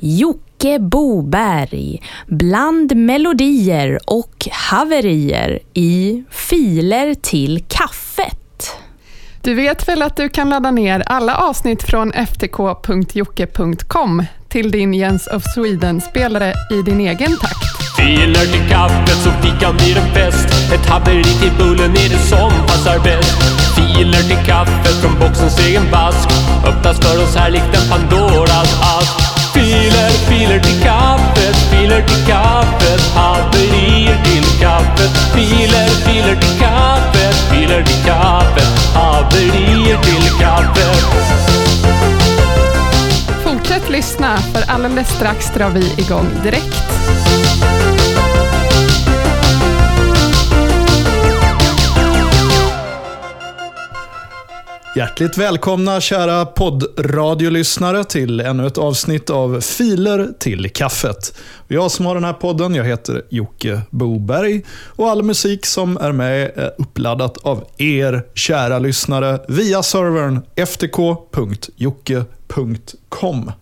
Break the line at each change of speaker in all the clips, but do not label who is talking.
Jocke Boberg bland melodier och haverier i Filer till kaffet.
Du vet väl att du kan ladda ner alla avsnitt från ftk.jocke.com till din Jens of Sweden-spelare i din egen takt.
Filer till kaffet så fikan blir en fest. Ett haveri till bullen är det som passar bäst. Filer till kaffet från boxens egen vask. Öppnas för oss här likt en Pandoras ask. Filer, till kaffet, filer till kaffet. Haverier till kaffet. Filer, filer till kaffet, filer till kaffet. Haverier till kaffet.
Fortsätt lyssna, för alldeles strax drar vi igång direkt.
Hjärtligt välkomna kära poddradiolyssnare till ännu ett avsnitt av Filer till kaffet. Jag som har den här podden, jag heter Jocke Boberg och all musik som är med är uppladdat av er kära lyssnare via servern ftk.jocke.com.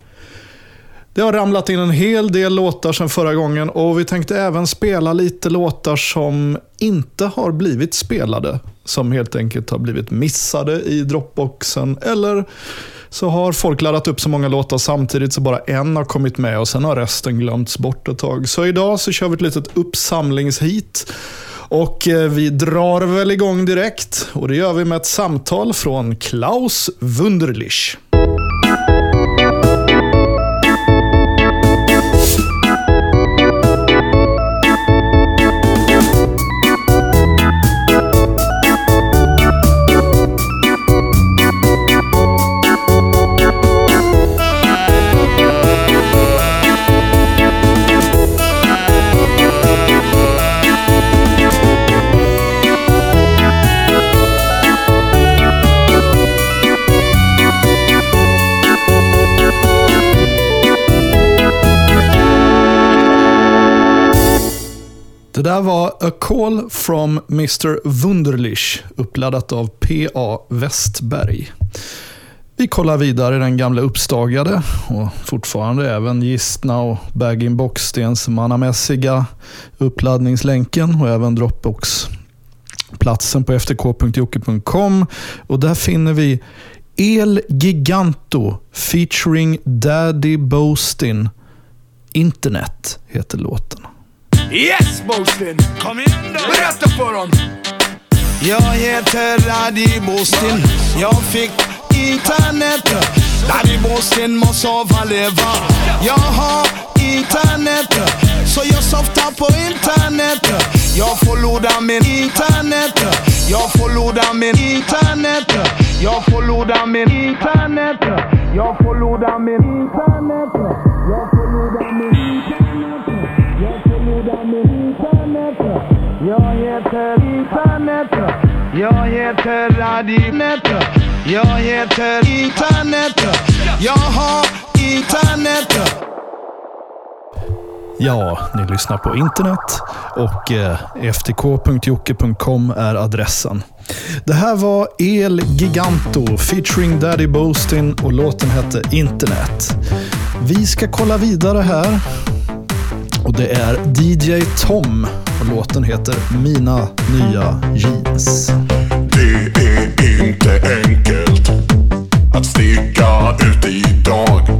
Det har ramlat in en hel del låtar sedan förra gången och vi tänkte även spela lite låtar som inte har blivit spelade. Som helt enkelt har blivit missade i Dropboxen eller så har folk laddat upp så många låtar samtidigt så bara en har kommit med och sen har resten glömts bort ett tag. Så idag så kör vi ett litet uppsamlingshit. Och eh, vi drar väl igång direkt och det gör vi med ett samtal från Klaus Wunderlich. Det var A Call from Mr Wunderlich, uppladdat av P.A. Westberg. Vi kollar vidare i den gamla uppstagade och fortfarande även gistna och bag-in-box-stens mannamässiga uppladdningslänken och även Dropbox-platsen på ftk.jocke.com. Och där finner vi El Giganto featuring Daddy Boastin. Internet heter låten.
Yes Boastin! Kom in då! Berätta för dem! Jag heter Adi Boastin. Jag fick internet. Daddy Boastin, måste överleva. Jag har internet. Så jag softar på internet. Jag får min internet. Jag får min internet. Jag får min internet. Jag får min internet. Jag heter internet. Jag heter Radinet. Jag heter internet. Jag har internet.
Ja, ni lyssnar på internet och eh, ftk.jocke.com är adressen. Det här var El Giganto featuring Daddy Boastin och låten hette Internet. Vi ska kolla vidare här och det är DJ Tom och låten heter Mina nya jeans.
Det är inte enkelt att sticka ut idag.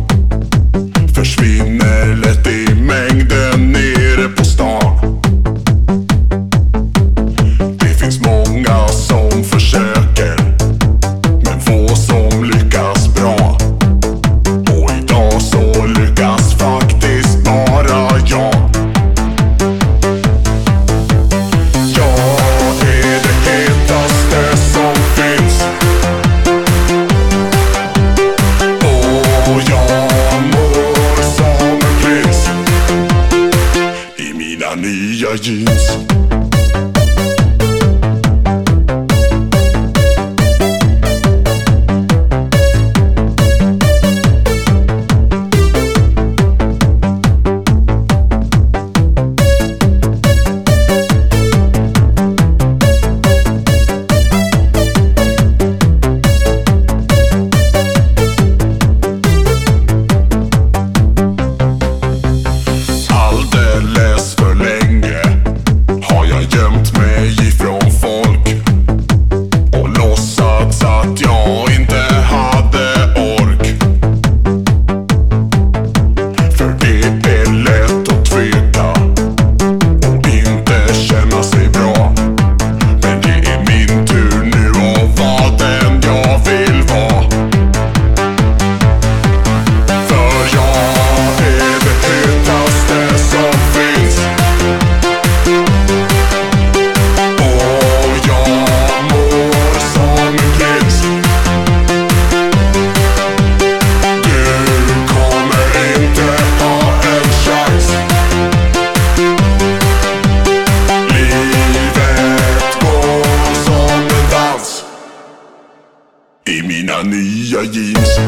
Nya jeans.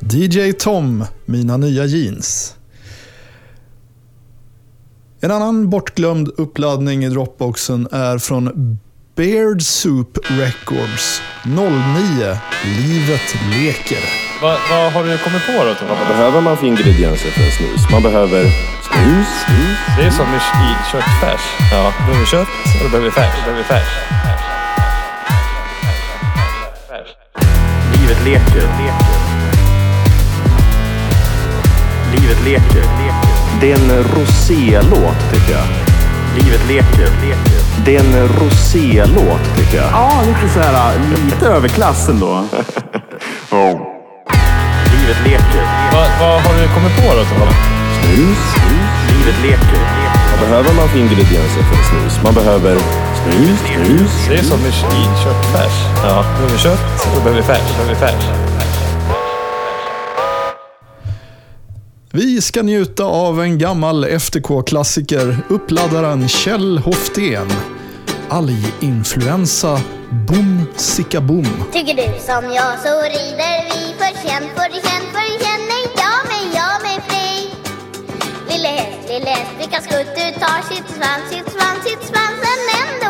DJ Tom, Mina nya jeans. En annan bortglömd uppladdning i Dropboxen är från Beard Soup Records 09 Livet leker.
Vad, vad har du kommit på då Tom?
Vad behöver man för ingredienser för en snus? Man behöver snus, snus.
Det är som i, i köttfärs. Ja, då behöver vi kött och då behöver vi färs. Då behöver vi färs.
Livet leker. Livet leker.
Det är en rosélåt tycker jag.
Livet leker.
Det är en rosélåt tycker jag. Ja, lite så här, lite överklass ändå.
Oh.
Livet leker.
Vad, vad har du kommit på då Tom?
Snus, snus.
Livet leker.
Vad behöver man för ingredienser för snus? Man behöver snus, snus.
Det är som i köttfärs. Ja, behöver vi kött då behöver vi färs. Behöver vi färs.
Vi ska njuta av en gammal FTK-klassiker, uppladdaren Kjell Hoftén. Alginfluensa, boom, sicka boom.
Tycker du som jag så rider vi för känn, för känn, för känner jag mig, jag mig fri. Lille häst, lille häst, vilka skutt du tar sitt svans, sitt svans, sitt svans, en
enda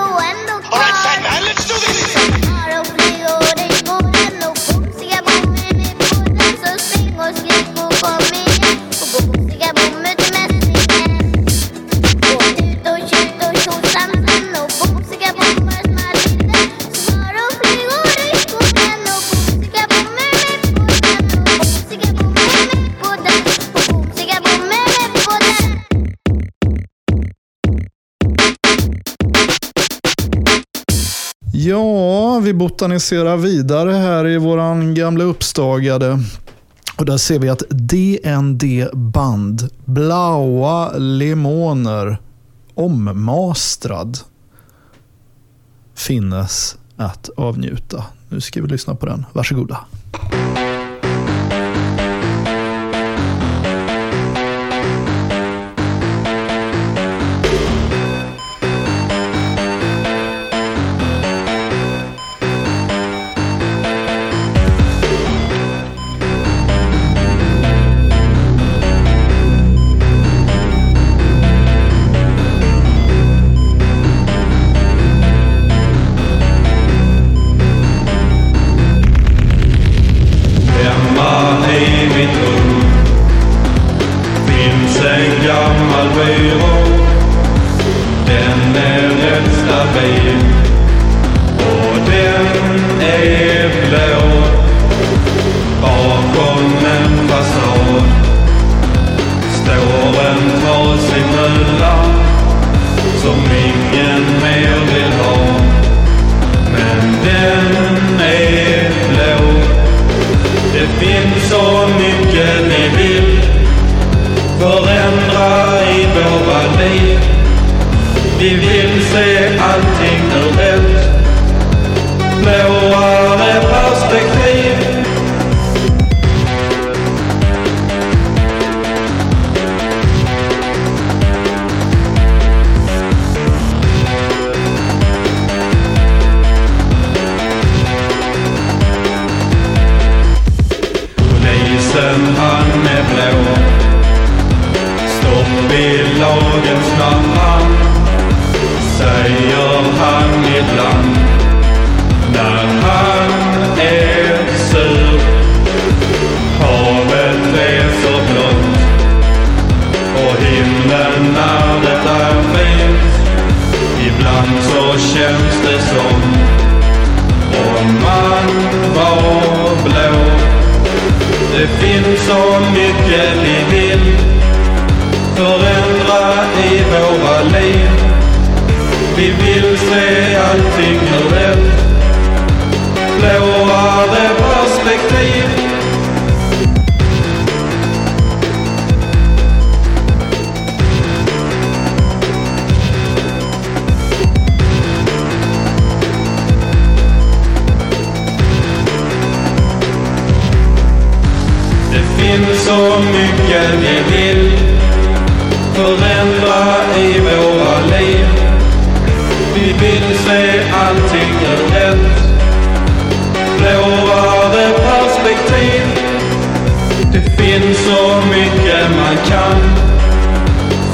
vi botaniserar vidare här i våran gamla uppstagade. Och där ser vi att DND Band, Blaua Lemoner, ommastrad, finnes att avnjuta. Nu ska vi lyssna på den. Varsågoda.
Perspektiv. Det finns så mycket
man kan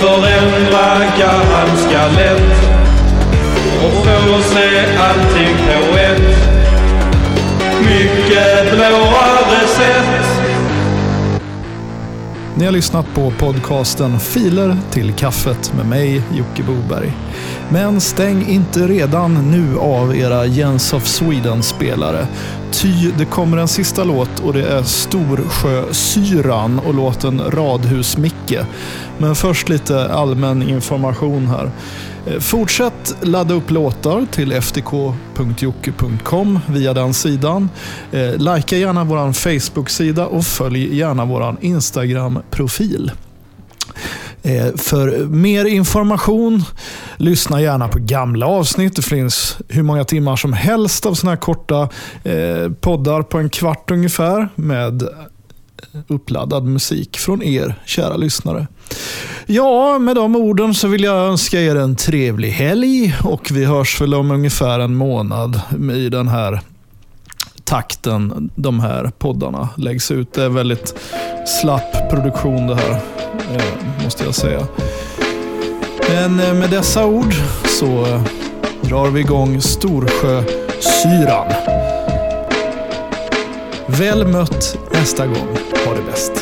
förändra ganska lätt och få se allting på ett mycket blåare sätt.
Ni har lyssnat på podcasten Filer till kaffet med mig, Jocke Boberg. Men stäng inte redan nu av era Jens of Sweden-spelare. Ty det kommer en sista låt och det är Storsjösyran och låten Radhus-Micke. Men först lite allmän information här. Eh, fortsätt ladda upp låtar till ftk.jocke.com via den sidan. Eh, Lajka gärna vår Facebook-sida och följ gärna vår Instagram-profil. Eh, för mer information, lyssna gärna på gamla avsnitt. Det finns hur många timmar som helst av sådana här korta poddar på en kvart ungefär med uppladdad musik från er, kära lyssnare. Ja, med de orden så vill jag önska er en trevlig helg och vi hörs väl om ungefär en månad i den här takten de här poddarna läggs ut. Det är väldigt slapp produktion det här, eh, måste jag säga. Men eh, med dessa ord så eh, drar vi igång Storsjösyran. Väl mött nästa gång. Ha det bäst.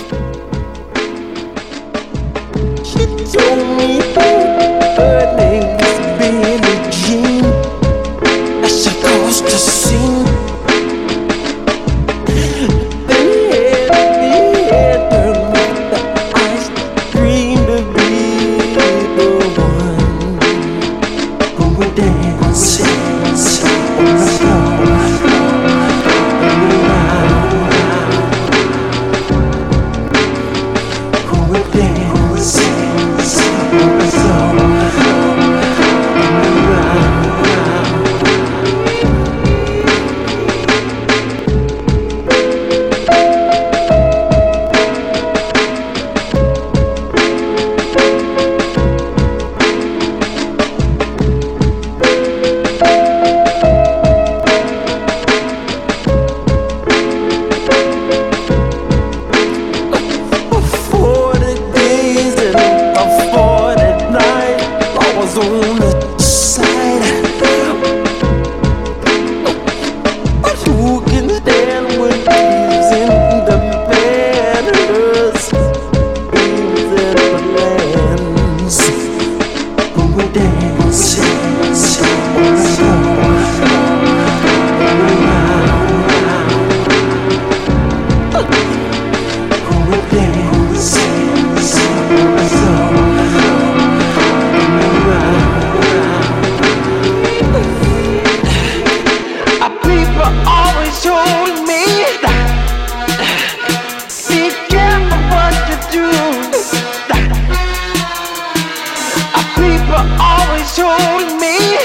Always told me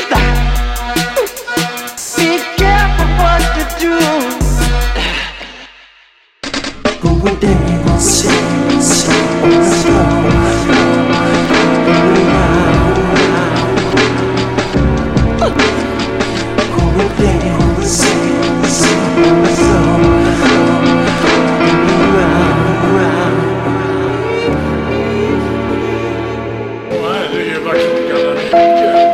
Herregud vad klockan är